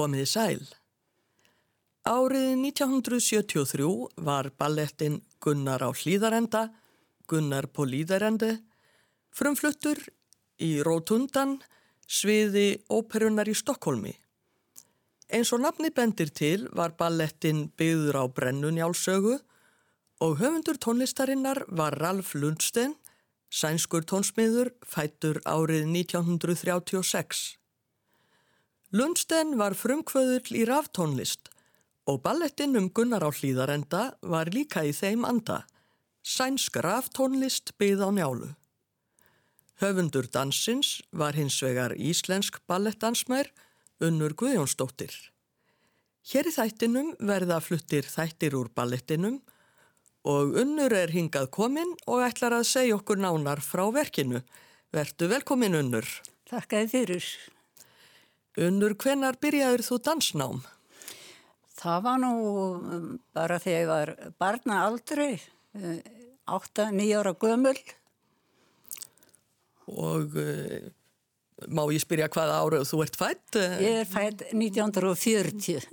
Komiði sæl. Árið 1973 var ballettin Gunnar á hlýðarenda, Gunnar på líðarendi, frumfluttur í Rótundan, sviði óperunar í Stokkólmi. Eins og nafni bendir til var ballettin byggður á brennunjálsögu og höfundur tónlistarinnar var Ralf Lundsten, sænskur tónsmiður, fættur árið 1936. Lundsten var frumkvöðull í raftónlist og ballettin um Gunnar á hlýðarenda var líka í þeim anda, sænsk raftónlist byggð á njálu. Höfundur dansins var hins vegar íslensk ballettdansmær Unnur Guðjónsdóttir. Hér í þættinum verða fluttir þættir úr ballettinum og Unnur er hingað komin og ætlar að segja okkur nánar frá verkinu. Vertu velkomin Unnur. Þakkaði fyrir. Unnur, hvenar byrjaður þú dansnám? Það var nú um, bara þegar ég var barna aldrei, 8-9 ára gömul. Og uh, má ég spyrja hvaða árið þú ert fætt? Ég er fætt 1940.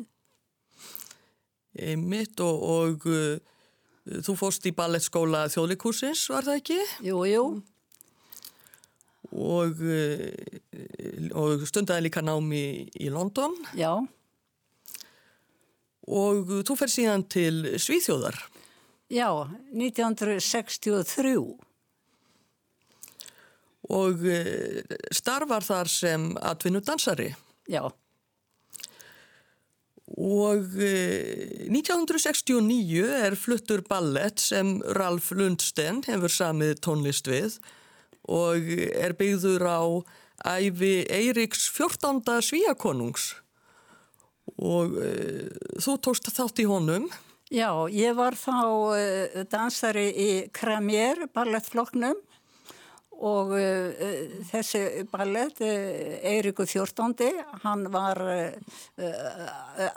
Mitt og, og uh, þú fóst í ballettskóla þjóðleikúsins, var það ekki? Jú, jú. Og, uh, og stundaði líka námi í, í London. Já. Og þú fer síðan til Svíþjóðar. Já, 1963. Og starfar þar sem atvinnudansari. Já. Og 1969 er fluttur ballett sem Ralf Lundsten hefur samið tónlist við og er byggður á æfi Eiriks 14. svíakonungs og uh, þú tókst þátt í honum. Já, ég var þá uh, dansari í Kramier ballettflokknum og uh, þessi ballett, Eirikur 14. hann var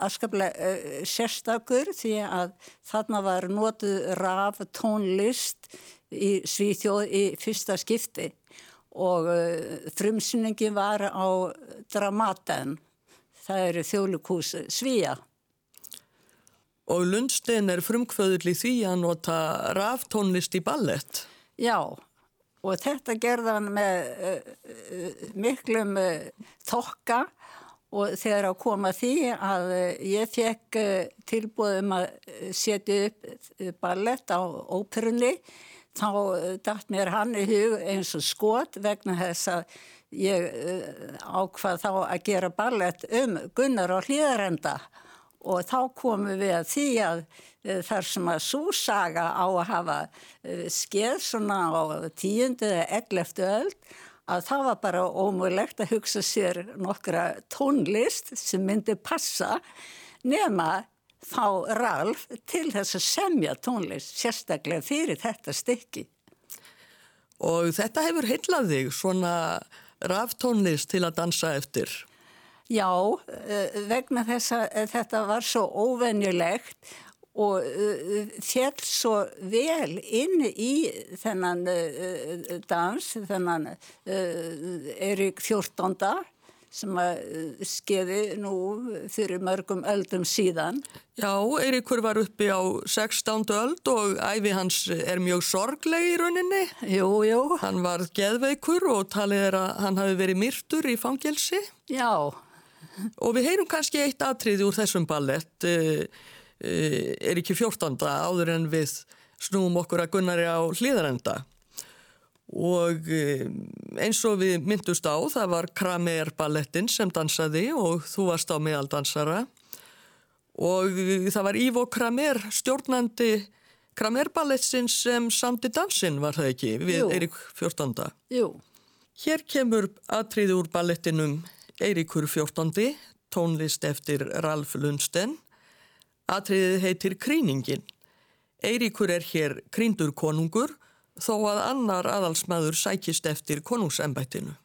askaplega sérstakur því að þarna var notuð raf tónlist í Svíþjóð í fyrsta skipti og frumsynningi var á Dramaten það eru þjóðlukús Svíja. Og Lundstein er frumkvöðull í því að nota raftónlist í ballett. Já, og þetta gerðan með uh, miklum uh, þokka og þegar að koma því að uh, ég fekk tilbúðum að setja upp ballett á óperunni, þá dætt mér hann í hug eins og skot vegna þess að ég ákvað þá að gera ballett um Gunnar og hlýðarenda og þá komum við að því að þar sem að súsaga á að hafa skeið svona á tíundu eða elleftu öll að það var bara ómögulegt að hugsa sér nokkra tónlist sem myndi passa nema þá Ralf til þess að semja tónlist sérstaklega fyrir þetta stykki. Og þetta hefur heillað þig svona raftónlist til að dansa eftir? Já, vegna þess að þetta var svo óvenjulegt og fjell svo vel inn í þennan dans, þennan Erik 14. sem skeiði nú fyrir mörgum öldum síðan. Já, Eirikur var uppi á 16. öld og æfi hans er mjög sorgleg í rauninni. Jú, jú. Hann var geðveikur og talið er að hann hafi verið myrtur í fangelsi. Já. Og við heyrum kannski eitt atriði úr þessum ballett, er ekki 14. áður en við snúum okkur að Gunnari á hlýðarenda. Og eins og við myndust á, það var Kramer ballettin sem dansaði og þú varst á meðaldansara. Og það var Ivo Kramer, stjórnandi Kramer ballettin sem samti dansinn, var það ekki, við Eirík 14. Jú. Hér kemur atriði úr ballettinum Eiríkur 14. tónlist eftir Ralf Lundsten. Atriðið heitir Kríningin. Eiríkur er hér kríndur konungur þó að annar aðalsmaður sækist eftir konungsembættinu.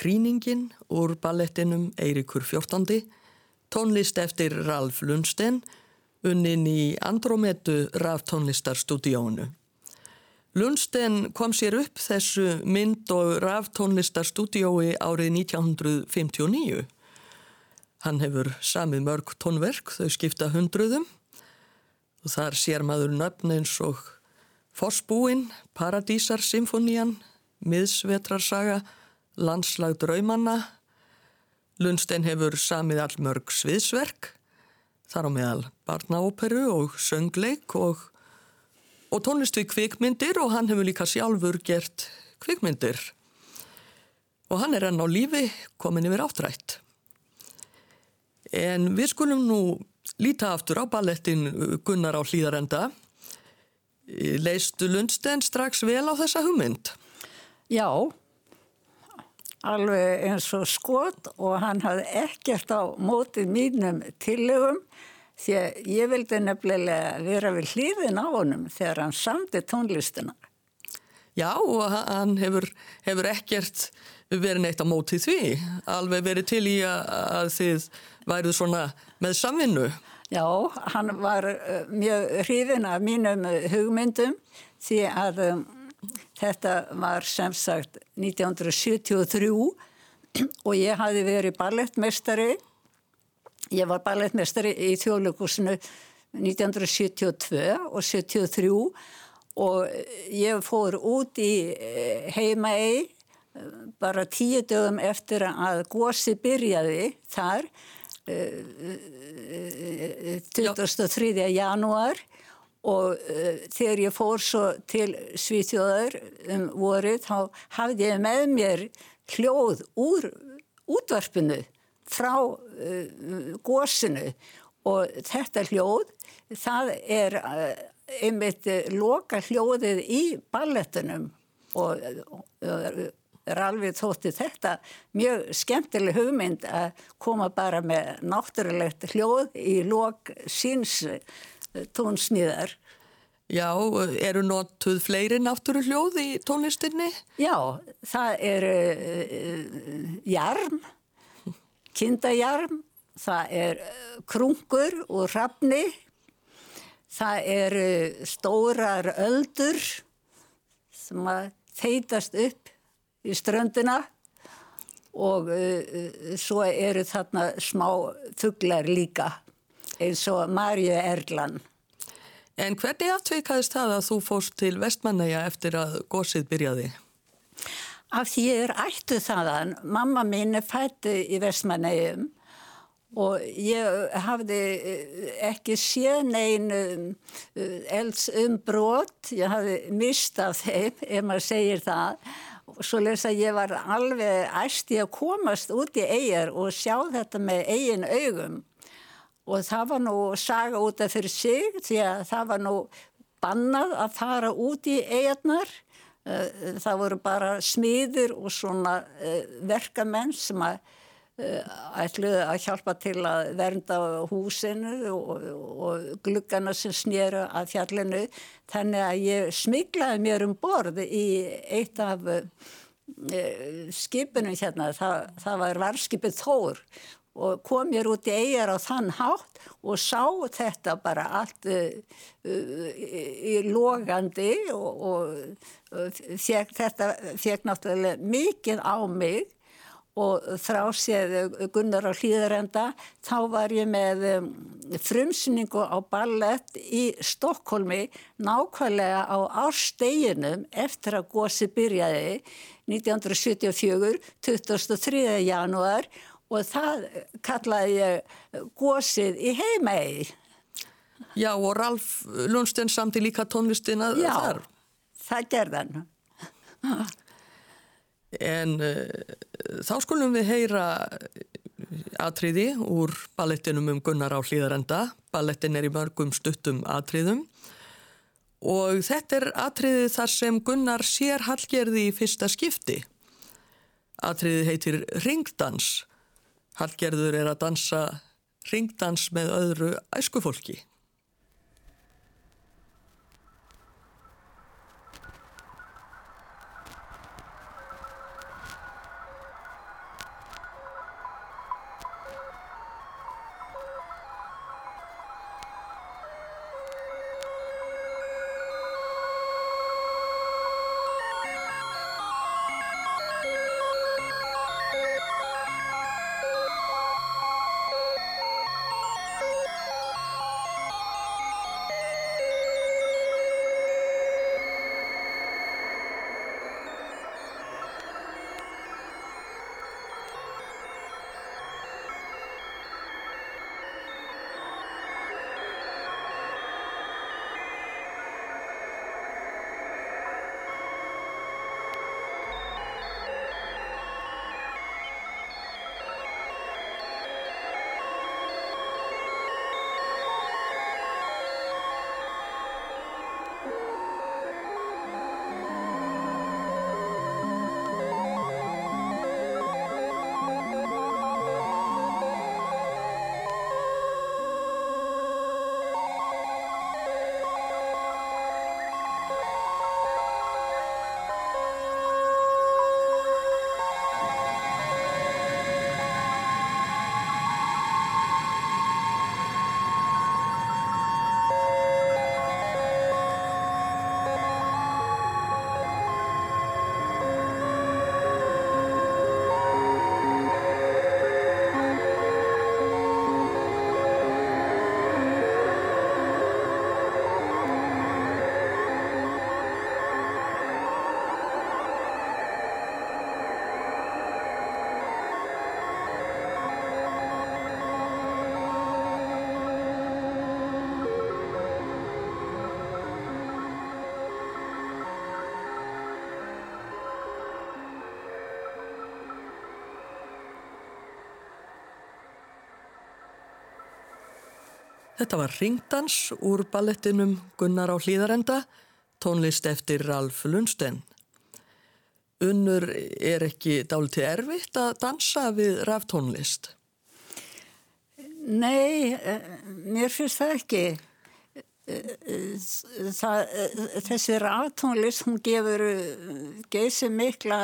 Kríningin úr ballettinum Eirikur 14. Tónlist eftir Ralf Lundsten unnin í Andrometu raf tónlistarstúdíónu. Lundsten kom sér upp þessu mynd og raf tónlistarstúdíói árið 1959. Hann hefur samið mörg tónverk, þau skipta hundruðum og þar sér maður nöfn eins og Fossbúinn, Paradísar Symfónían, Miðsvetrarsaga, Landslag draumanna. Lundstein hefur samið allmörg sviðsverk, þar á meðal barnaóperu og söngleik og, og tónlist við kvikmyndir og hann hefur líka sjálfur gert kvikmyndir. Og hann er enn á lífi komin yfir áttrætt. En við skulum nú líta aftur á ballettin Gunnar á hlýðarenda. Leistu Lundstein strax vel á þessa hugmynd? Já, alveg eins og skot og hann hafði ekkert á mótið mínum tillögum því að ég vildi nefnilega vera við hlýðin á honum þegar hann samti tónlistina. Já og hann hefur, hefur ekkert verið neitt á mótið því, alveg verið til í að þið værið svona með samvinnu. Já, hann var eh, mjög hrifin af mínum hugmyndum því að um, Þetta var sem sagt 1973 og ég hafi verið ballettmestari. Ég var ballettmestari í þjóðlökusinu 1972 og 73 og ég fór út í eh, heimægi eh, bara tíu dögum eftir að gósi byrjaði þar 23. Eh, janúar og uh, þegar ég fór svo til Svíþjóðar um vorið þá hafði ég með mér hljóð úr útvarpinu frá uh, gósinu og þetta hljóð það er uh, einmitt loka hljóðið í ballettunum og er alveg þótti þetta mjög skemmtileg hugmynd að koma bara með náttúrulegt hljóð í lok síns tónsmíðar. Já, eru notuð fleiri náttúru hljóð í tónlistinni? Já, það eru uh, jarm, kindajarm, það er uh, krungur og rafni, það eru stórar öldur sem að þeitast upp í ströndina og svo eru þarna smá fugglar líka eins og Marju Erlan. En hvernig aftveikaðist það að þú fóst til Vestmannæja eftir að gósið byrjaði? Af því ég er ættu þaðan. Mamma mín er fættu í Vestmannæjum og ég hafði eh, ekki séð neinu eh, elds um brot. Ég hafði mistað þeim, ef maður segir það. Svo lesa ég var alveg æsti að komast út í eigjar og sjá þetta með eigin augum og það var nú saga út af fyrir sig því að það var nú bannað að fara út í eigarnar eh, það voru bara smiður og svona eh, verkamenn sem að eh, ætluði að hjálpa til að vernda húsinu og, og gluggana sem snýru að fjallinu. Þannig að ég smiklaði mér um borð í eitt af skipunum hérna, það, það var varskipið Þór og kom mér út í eigjar á þann hátt og sá þetta bara allt uh, uh, í logandi og, og uh, fekk, þetta fekk náttúrulega mikið á mig og þrá séð Gunnar á hlýðarenda þá var ég með um, frumsningu á ballett í Stokkólmi nákvæmlega á ársteginum eftir að gósi byrjaði 1974, 23. janúar og það kallaði ég gósið í heimægi. Já og Ralf Lundsten samti líka tónlistina Já, þar. Já, það gerðan. En uh, þá skulum við heyra atriði úr ballettinum um Gunnar á hlýðarenda. Ballettin er í mörgum stuttum atriðum og þetta er atriðið þar sem Gunnar sér Hallgerði í fyrsta skipti. Atriðið heitir Ringdans. Hallgerður er að dansa ringdans með öðru æskufólki. Þetta var ringdans úr ballettinum Gunnar á hlýðarenda, tónlist eftir Ralf Lundsten. Unnur er ekki dálítið erfitt að dansa við raftónlist? Nei, mér finnst það ekki. Það, þessi raftónlist, hún gefur geysi mikla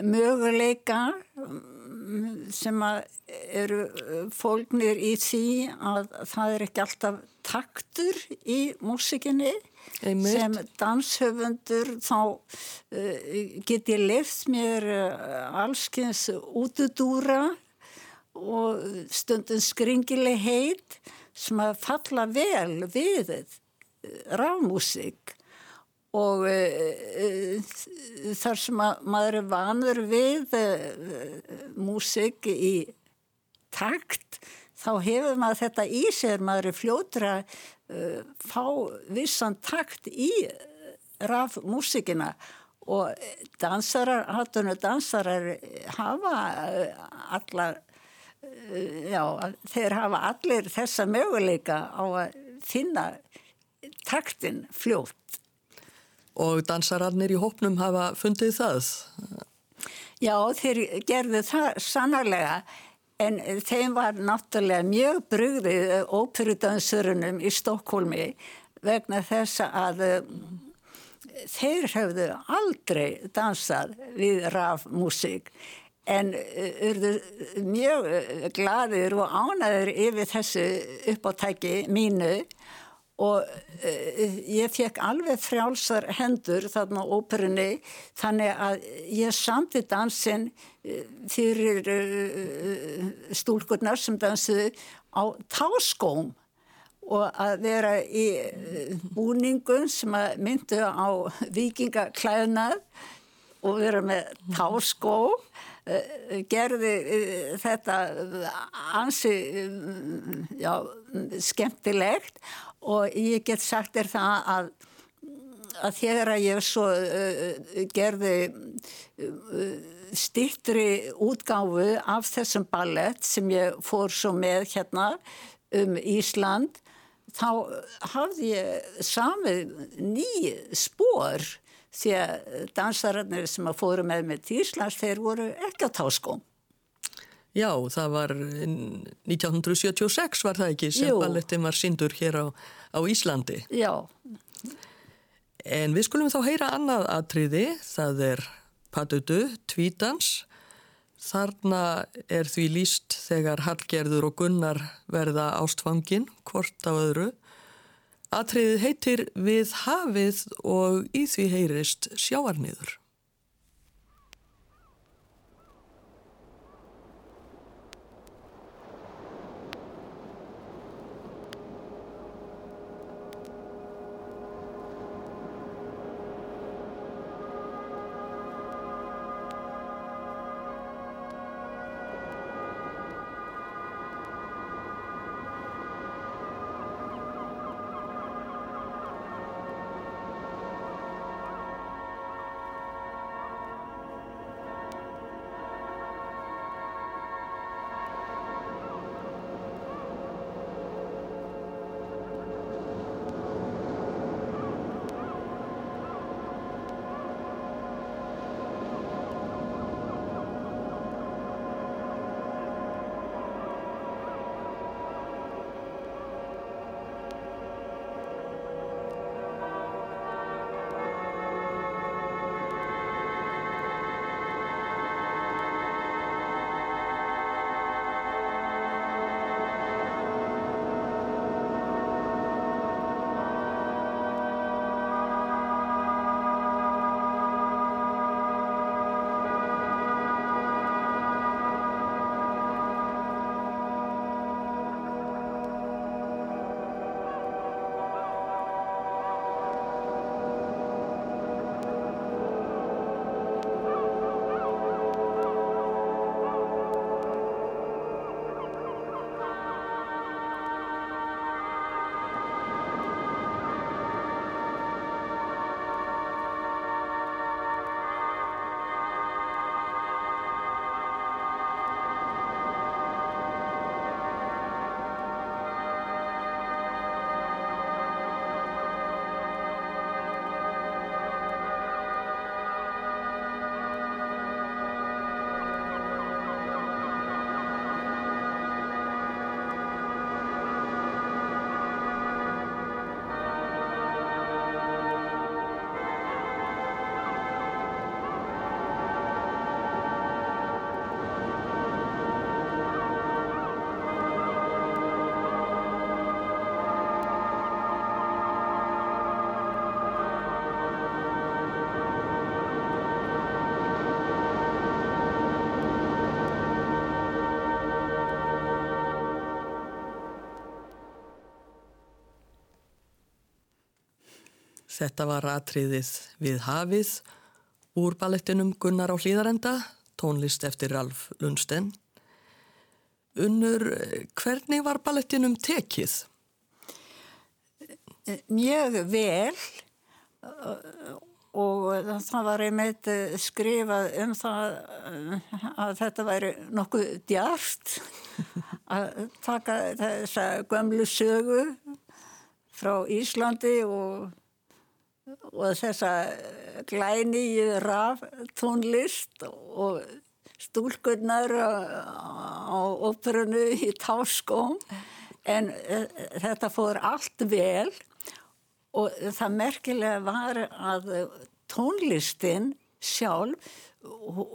möguleika sem eru fólknir í því að það er ekki alltaf taktur í músikinni Einmitt. sem danshöfundur þá uh, get ég lefð mér uh, allskins útudúra og stundum skringileg heit sem að falla vel við rámúsik og uh, þar sem að maður er vanur við uh, músik í takt þá hefur maður þetta í sér maður er fljótur að uh, fá vissan takt í rafmúsikina og dansarar, hattunum dansarar hafa allar já, þeir hafa allir þessa möguleika á að finna taktin fljótt. Og dansararnir í hópnum hafa fundið það? Já, þeir gerðu það sannarlega en þeim var náttúrulega mjög brugðið óperudansurunum í Stokkólmi vegna þess að þeir hefðu aldrei dansað við rafmusík en urðu mjög gladir og ánaður yfir þessu uppáttæki mínu og uh, ég fekk alveg frjálsar hendur þarna á óperunni þannig að ég samti dansin uh, fyrir uh, stúlkurnar sem dansuðu á táskóm. Og að vera í búningun sem myndu á vikingaklæðnað og vera með táskó gerði þetta ansi já, skemmtilegt og ég get sagt er það að, að þegar að ég svo uh, gerði uh, stittri útgáfu af þessum ballett sem ég fór svo með hérna um Ísland þá hafði ég samið ný spór því að dansararnir sem að fóru með mig til Íslands þeir voru ekki á táskóm Já, það var 1976 var það ekki sem ballettin var syndur hér á, á Íslandi. Já. En við skulum þá heyra annað atriði, það er Patutu, Tvítans. Þarna er því líst þegar Hallgerður og Gunnar verða ástfangin, hvort á öðru. Atriðið heitir Við hafið og í því heyrist sjáarniður. Þetta var atriðið við hafið úr ballettinum Gunnar á hlýðarenda, tónlist eftir Ralf Lundsten. Unnur, hvernig var ballettinum tekið? Mjög vel og það var einmitt skrifað um það að þetta væri nokkuð djart að taka þessa gömlu sögu frá Íslandi og og þessa glæni í raf tónlist og stúlkunnar á óperunu í táskóm en e, þetta fór allt vel og það merkilega var að tónlistin sjálf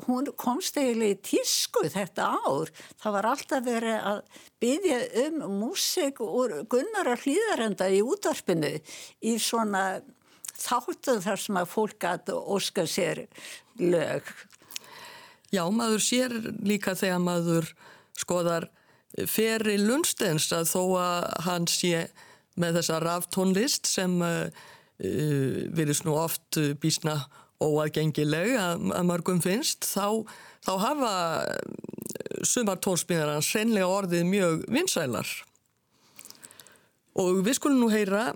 hún komst eiginlega í tísku þetta ár. Það var alltaf verið að byggja um músik úr Gunnar að hlýðarenda í útvarpinu í svona þáttu þar sem að fólk að óska sér lög. Já, maður sér líka þegar maður skoðar feri Lundstens að þó að hann sé með þessa raftónlist sem uh, uh, virðist nú oft bísna óaðgengileg að, að mörgum finnst, þá, þá hafa sumar tónsmíðar hans senlega orðið mjög vinsælar. Og við skulum nú heyra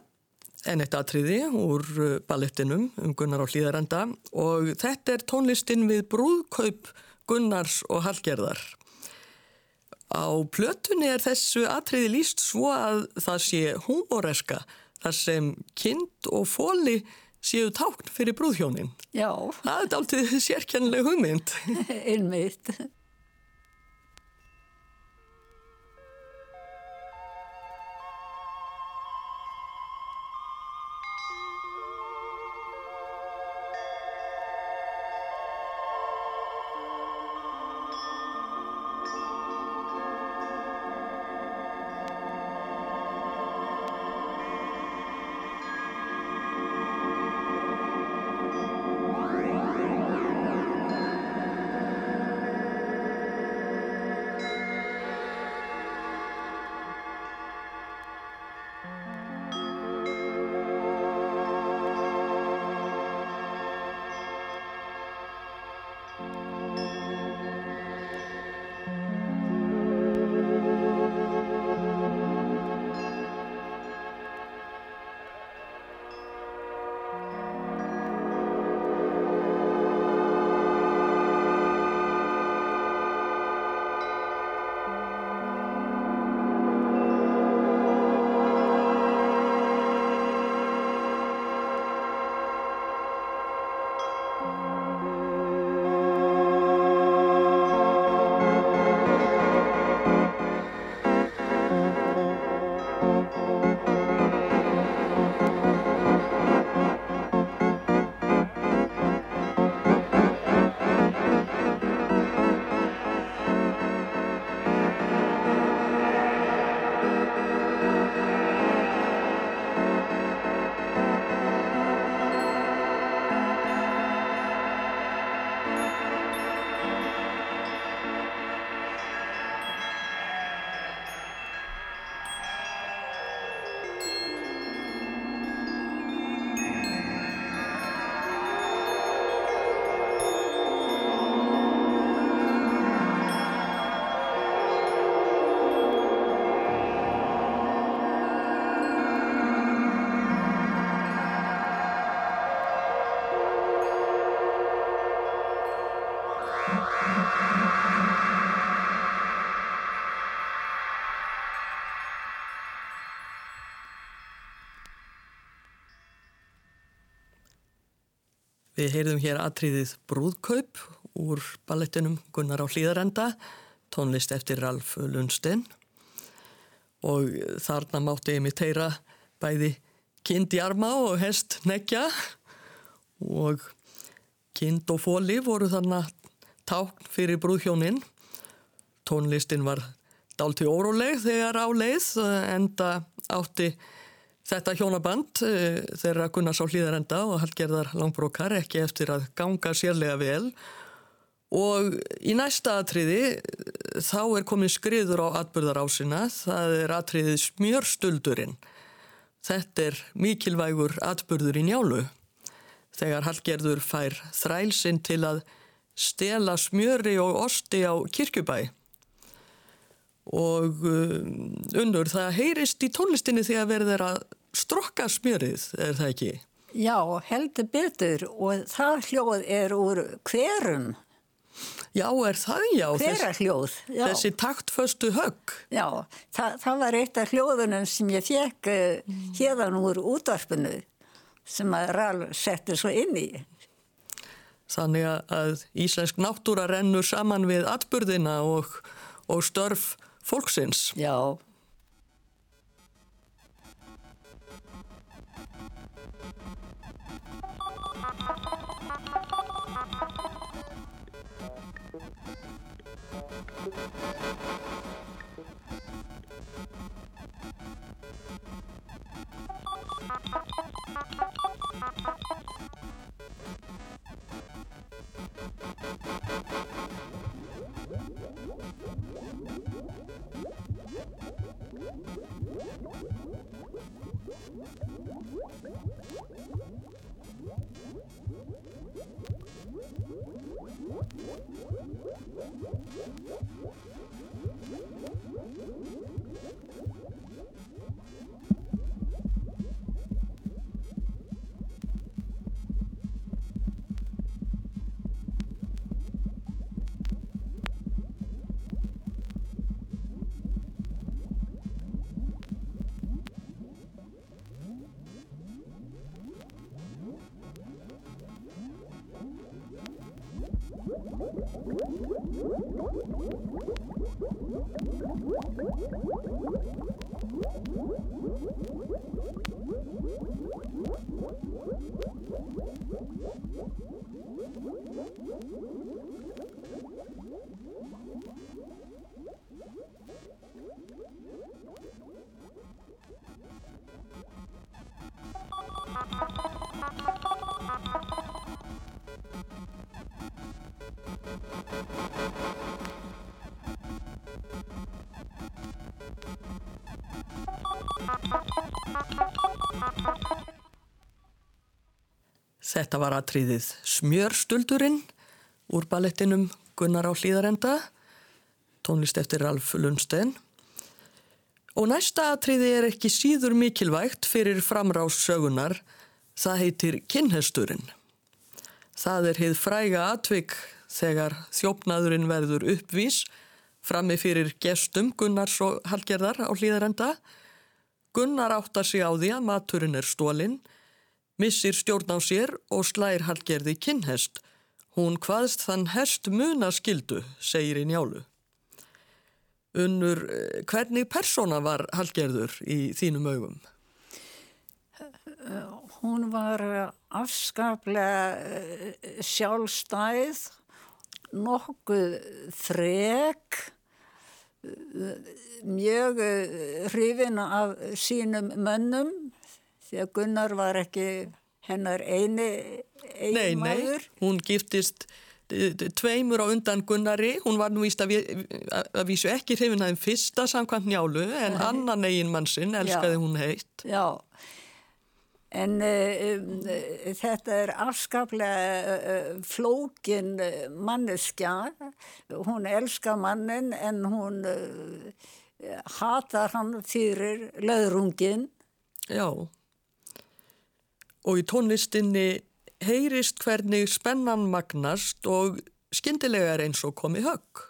en eitt atriði úr ballettinum um Gunnar á hlýðarenda og þetta er tónlistin við brúðkaup Gunnars og Hallgerðar. Á plötunni er þessu atriði líst svo að það sé húmoreska þar sem kind og fóli séu tákn fyrir brúðhjónin. Já. Það er aldrei sérkjænlega hugmynd. Einmitt. Við heyrðum hér atriðið Brúðkaup úr ballettinum Gunnar á hlýðarenda, tónlist eftir Ralf Lundsten og þarna mátti heyra bæði kind í arma og hest nekja og kind og fóli voru þarna tákn fyrir brúðhjónin. Tónlistin var dálti óróleg þegar á leið enda átti Þetta hjónaband uh, þeirra Gunnars á hlýðarenda og Hallgerðar Langbrókar ekki eftir að ganga sérlega vel. Og í næsta atriði þá er komið skriður á atbyrðarásina, það er atriðið smjörstuldurinn. Þetta er mikilvægur atbyrður í njálu. Þegar Hallgerður fær þrælsinn til að stela smjöri og osti á kirkjubæi og um, unnur það heyrist í tónlistinni þegar verður að strokka smjörið, er það ekki? Já, heldur betur og það hljóð er úr hverum. Já, er það já? Hverahljóð, já. Þessi taktföstu högg. Já, það, það var eitt af hljóðunum sem ég fekk mm. hérðan úr útvarpinu sem að Rál setti svo inn í. Þannig að íslensk náttúra rennur saman við atbyrðina og, og störf fólksins. Já. What? Þetta var aðtriðið Smjörstuldurinn úr ballettinum Gunnar á hlýðarenda, tónlist eftir Ralf Lundstein. Og næsta aðtriði er ekki síður mikilvægt fyrir framrás sögunar, það heitir Kinnhesturinn. Það er heið fræga atvik þegar þjófnaðurinn verður uppvís frammi fyrir gestum Gunnars og Hallgerðar á hlýðarenda. Gunnar áttar sig á því að maturinn er stólinn, missir stjórn á sér og slær Hallgerði kinnhest. Hún hvaðst þann hest muna skildu, segir í njálu. Unnur, eh, hvernig persóna var Hallgerður í þínum augum? Hún var afskaplega eh, sjálfstæð, nokkuð þrek, mjög eh, hrifin af sínum mönnum því að Gunnar var ekki hennar eini Nei, nei, einmaður. hún giftist eh, tveimur á undan Gunnari, hún var nú víst að, vi, að vísu ekki hrifin aðeins fyrsta samkvæmt njálu en annan eigin mannsinn elskaði Já. hún heitt. Já, en um, þetta er afskaplega uh, flókin manneskja. Hún elskar mannin en hún uh, hatar hann fyrir löðrungin. Já. Og í tónlistinni heyrist hvernig spennan magnast og skyndilega er eins og komi högg.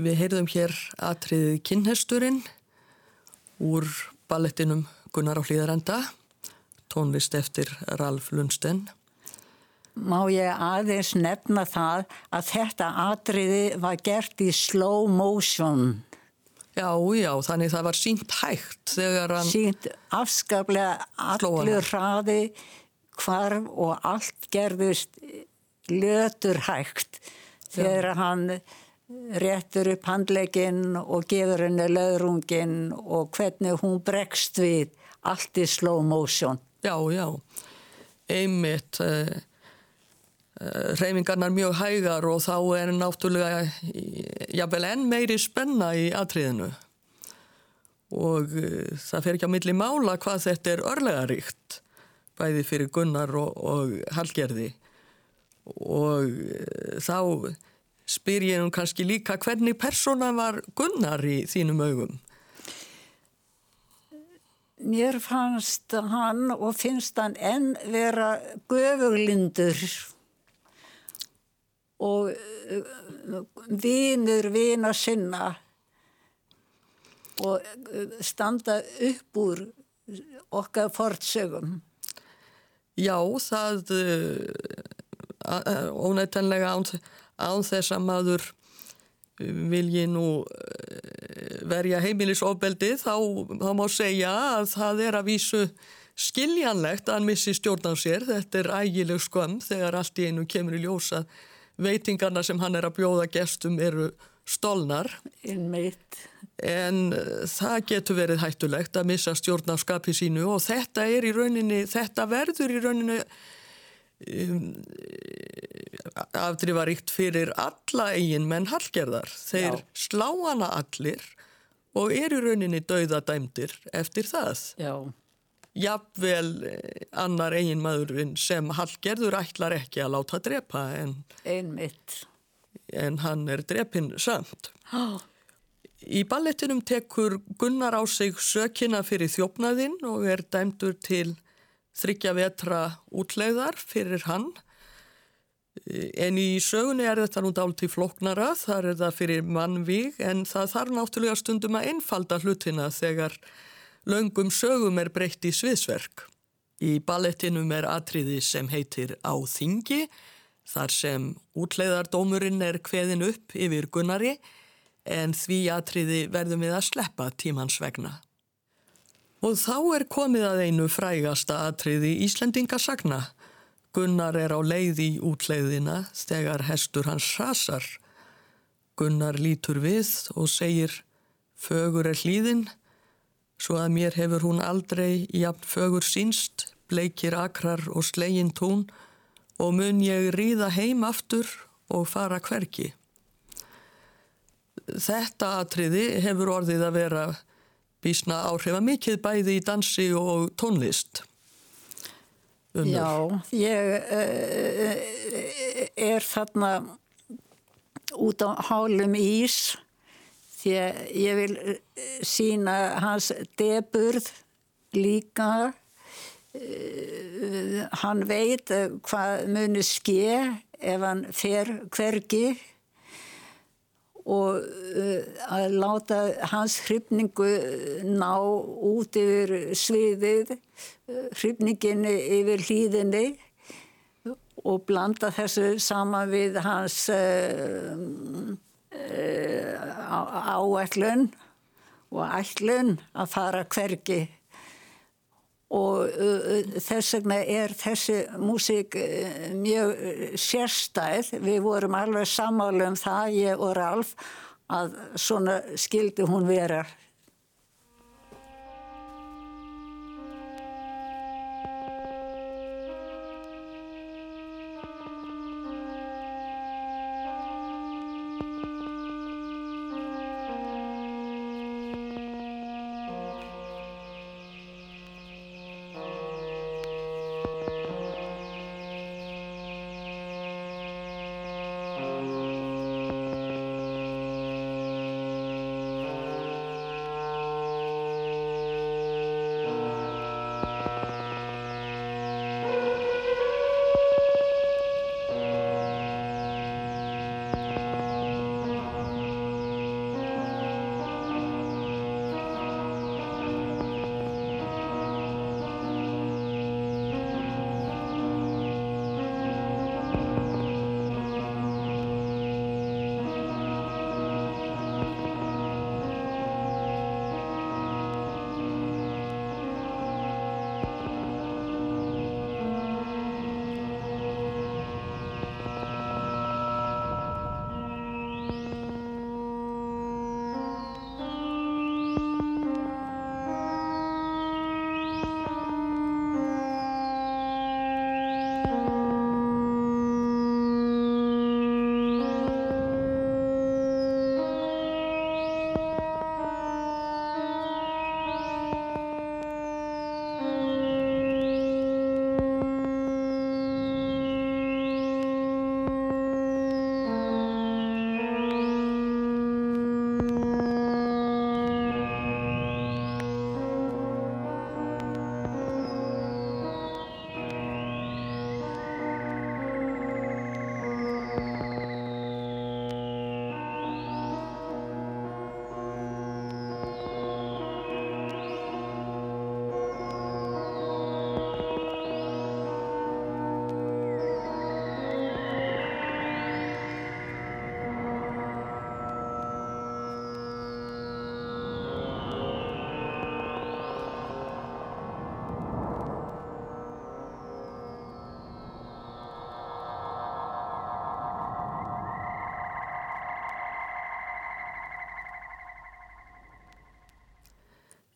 Við heyrðum hér atriðið kynhesturinn úr ballettinum Gunnar á hlýðarenda, tónlist eftir Ralf Lundsten. Má ég aðeins nefna það að þetta atriði var gert í slow motion. Já, já, þannig það var sínt hægt þegar hann... Sínt afskaplega allur hraði hvarf og allt gerðist lötur hægt þegar hann réttur upp handleginn og gefur henni löðrunginn og hvernig hún bregst við allt í slow motion. Já, já, einmitt eh, eh, reyfingarnar mjög hægar og þá er náttúrulega jável enn meiri spenna í atriðinu. Og uh, það fer ekki á milli mála hvað þetta er örlegaríkt bæði fyrir Gunnar og, og Hallgerði. Og þá spyr ég nú kannski líka hvernig persóna var Gunnar í þínum augum? Mér fannst hann og finnst hann enn vera göfuglindur og uh, vinur vina sinna og uh, standa upp úr okkar fortsögum. Já, það uh, ónættanlega án án þess að maður uh, vilji nú uh, verja heimilisofbeldi þá, þá má segja að það er að vísu skiljanlegt að hann missi stjórn á sér. Þetta er ægileg skömm þegar allt í einu kemur í ljósa veitingarna sem hann er að bjóða gestum eru stolnar. En uh, það getur verið hættulegt að missa stjórn á skapi sínu og þetta er í rauninni, þetta verður í rauninni afdrifaríkt fyrir alla eigin menn halgerðar. Þeir Já. slá hana allir og eru rauninni dauðadæmdir eftir það. Já. Jafnvel eh, annar eigin maðurinn sem halgerður ætlar ekki að láta drepa en, en hann er drepinn samt. Já. Í ballettinum tekur Gunnar á sig sökina fyrir þjófnaðinn og er dæmdur til þryggja vetra útlegðar fyrir hann En í sögunni er þetta nú dált í floknara, þar er það fyrir mannvíg en það þarf náttúrulega stundum að einfalda hlutina þegar löngum sögum er breytt í sviðsverk. Í ballettinum er atriði sem heitir Á þingi, þar sem útleiðardómurinn er kveðin upp yfir Gunnari en því atriði verðum við að sleppa tímans vegna. Og þá er komið að einu frægasta atriði Íslendingasagna, Gunnar er á leið í útleiðina þegar hestur hans rasar. Gunnar lítur við og segir Fögur er hlýðin, svo að mér hefur hún aldrei jafn fögur sínst, bleikir akrar og slegin tún og mun ég ríða heim aftur og fara hverki. Þetta atriði hefur orðið að vera bísna áhrifa mikið bæði í dansi og tónlist. Unnur. Já, ég uh, er þarna út á hálum ís því að ég vil sína hans deburð líka. Uh, hann veit hvað muni ske ef hann fer hvergi og uh, að láta hans hrifningu ná út yfir sviðið, uh, hrifningin yfir hlýðinni og blanda þessu saman við hans uh, áætlun og ætlun að fara hvergi og þess vegna er þessi músík mjög sérstæð. Við vorum alveg samálu um það, ég og Ralf, að svona skildi hún vera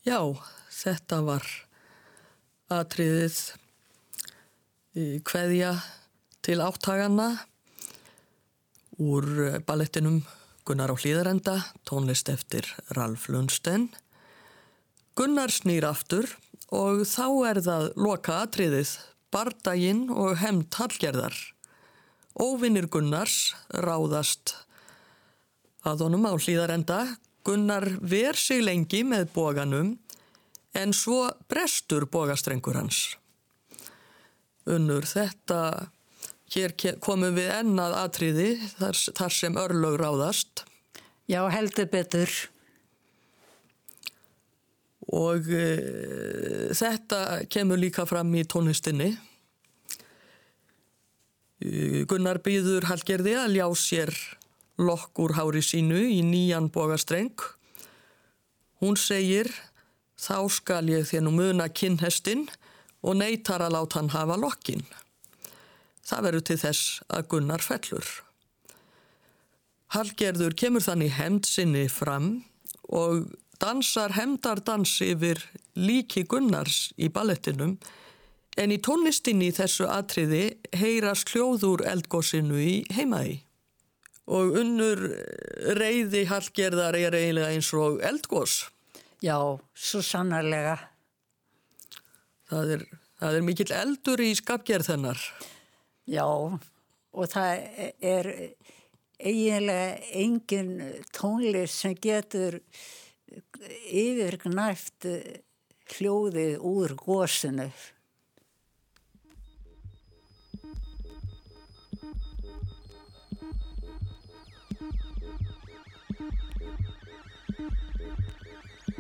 Já, þetta var atriðið í kveðja til áttaganna úr ballettinum Gunnar á hlýðarenda, tónlist eftir Ralf Lundsten. Gunnar snýr aftur og þá er það loka atriðið, bardaginn og hemmt hallgerðar. Óvinnir Gunnars ráðast að honum á hlýðarenda. Gunnar ver sig lengi með bóganum en svo brestur bógastrengur hans. Unnur þetta Hér komum við ennað atriði þar, þar sem örlög ráðast. Já, heldur betur. Og e, þetta kemur líka fram í tónlistinni. E, Gunnar býður Hallgerði að ljá sér lokk úr hári sínu í nýjan bogastreng. Hún segir, þá skal ég þér nú muna kinnhestin og neytar að láta hann hafa lokkinn. Það verður til þess að Gunnar fellur. Hallgerður kemur þannig hemd sinni fram og dansar hemdardans yfir líki Gunnars í ballettinum en í tónlistinni þessu atriði heyrast hljóður eldgósinu í heimaði. Og unnur reyði Hallgerðar er eiginlega eins og eldgós. Já, svo sannarlega. Það er, það er mikill eldur í skapgerð þennar. Já, og það er eiginlega engin tónlist sem getur yfirgnæft hljóðið úr gósinu.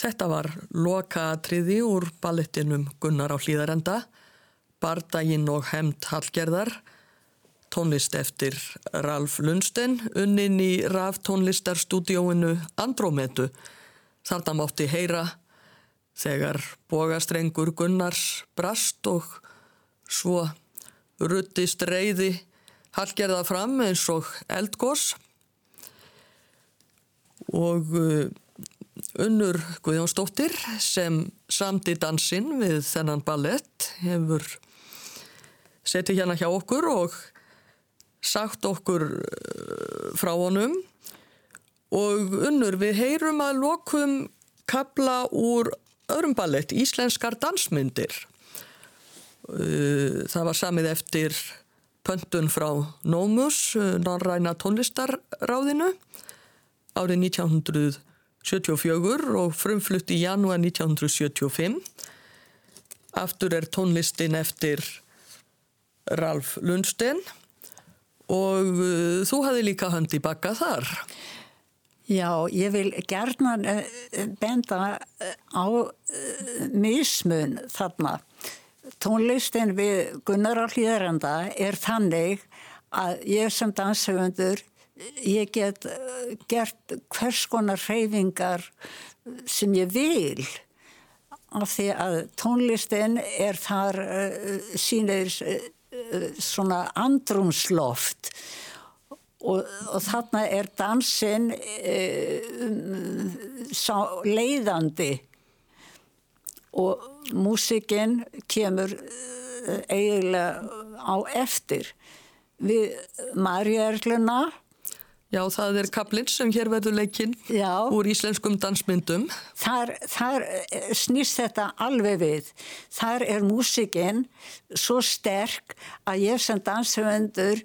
Þetta var lokatriði úr ballettinum Gunnar á hlýðarenda, Bardaginn og Hemd Hallgerðar, tónlist eftir Ralf Lundsten, unnin í raf tónlistarstúdióinu Andrómetu. Þarna mátti heyra þegar bogastrengur Gunnars brast og svo ruttist reyði Hallgerða fram eins og eldgós og uh, Unnur Guðjónsdóttir sem samti dansinn við þennan ballett hefur setið hérna hjá okkur og sagt okkur uh, frá honum og Unnur við heyrum að lokum kabla úr öðrum ballett, Íslenskar dansmyndir. Uh, það var samið eftir pöntun frá Nómus, Norræna tónlistarráðinu árið 1974 og frumflutt í janúar 1975. Aftur er tónlistin eftir Ralf Lundsten og uh, þú hafði líka hönd í bakka þar. Já, ég vil gerna benda á mismun þarna. Tónlistin við Gunnar á hlýðaranda er þannig að ég sem danshöfundur ég get gert hvers konar hreyfingar sem ég vil af því að tónlistin er þar uh, sínir uh, svona andrumsloft og, og þarna er dansin uh, leiðandi. Og músikinn kemur eiginlega á eftir. Við Marjörgluna Já, það er kaplinn sem hér verður leikinn úr íslenskum dansmyndum. Þar, þar snýst þetta alveg við. Þar er músikinn svo sterk að ég sem danshöfundur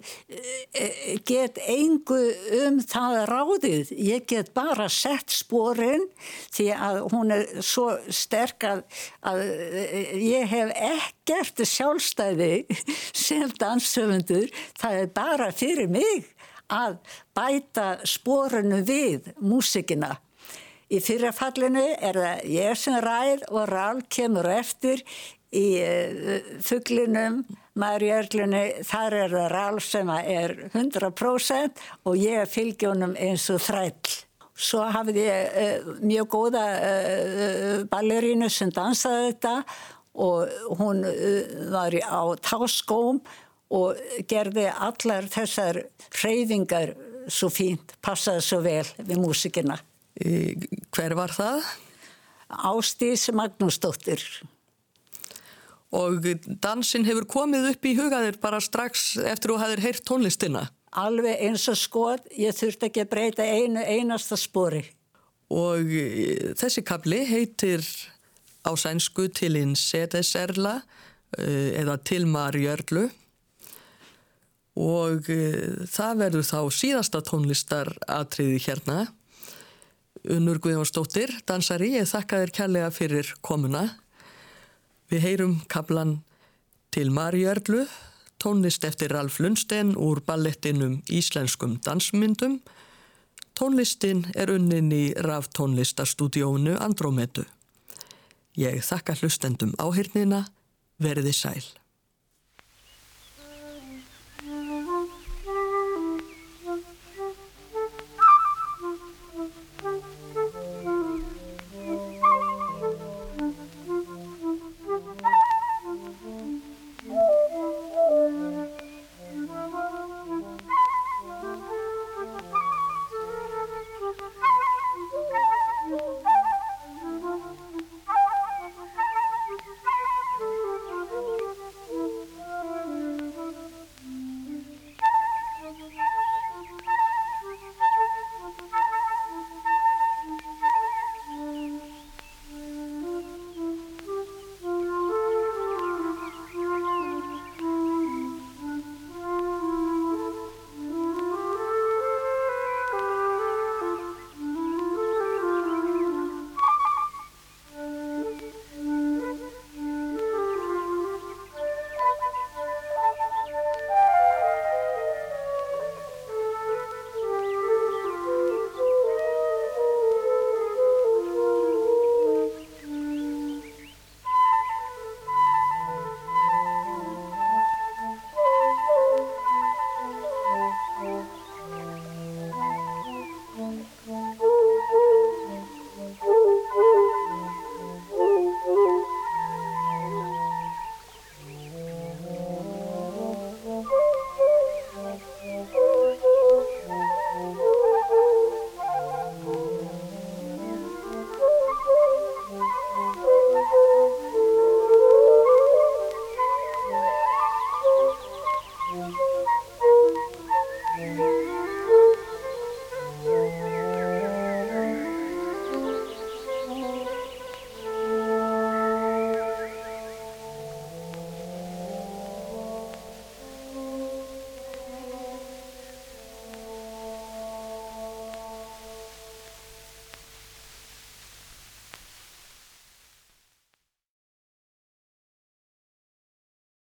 get engu um það ráðið. Ég get bara sett spórin því að hún er svo sterk að, að ég hef ekkert sjálfstæði sem danshöfundur. Það er bara fyrir mig að bæta spórunu við músikina. Í fyrirfallinu er það ég sem ræð og Rál kemur eftir í fugglinum, Marjörlunni, þar er það Rál sem er 100% og ég fylgjónum eins og þræll. Svo hafði ég uh, mjög góða uh, ballerínu sem dansaði þetta og hún uh, var á táskóm og gerði allar þessar hreyfingar svo fínt, passaði svo vel við músikina. Hver var það? Ástís Magnúsdóttir. Og dansin hefur komið upp í hugaðir bara strax eftir að þú hefðir heyrt tónlistina? Alveg eins og skot, ég þurfti ekki að breyta einu einasta spori. Og þessi kapli heitir á sænsku til hinn Sedeserla eða til Marjörlu og uh, það verður þá síðasta tónlistaratriði hérna. Unnur Guðjónsdóttir dansari, ég þakka þér kærlega fyrir komuna. Við heyrum kablan til Marjörlu tónlist eftir Ralf Lundsten úr ballettinum Íslenskum dansmyndum. Tónlistin er unnin í raf tónlistarstúdíónu Andrómetu ég þakka hlustendum áhyrnina verði sæl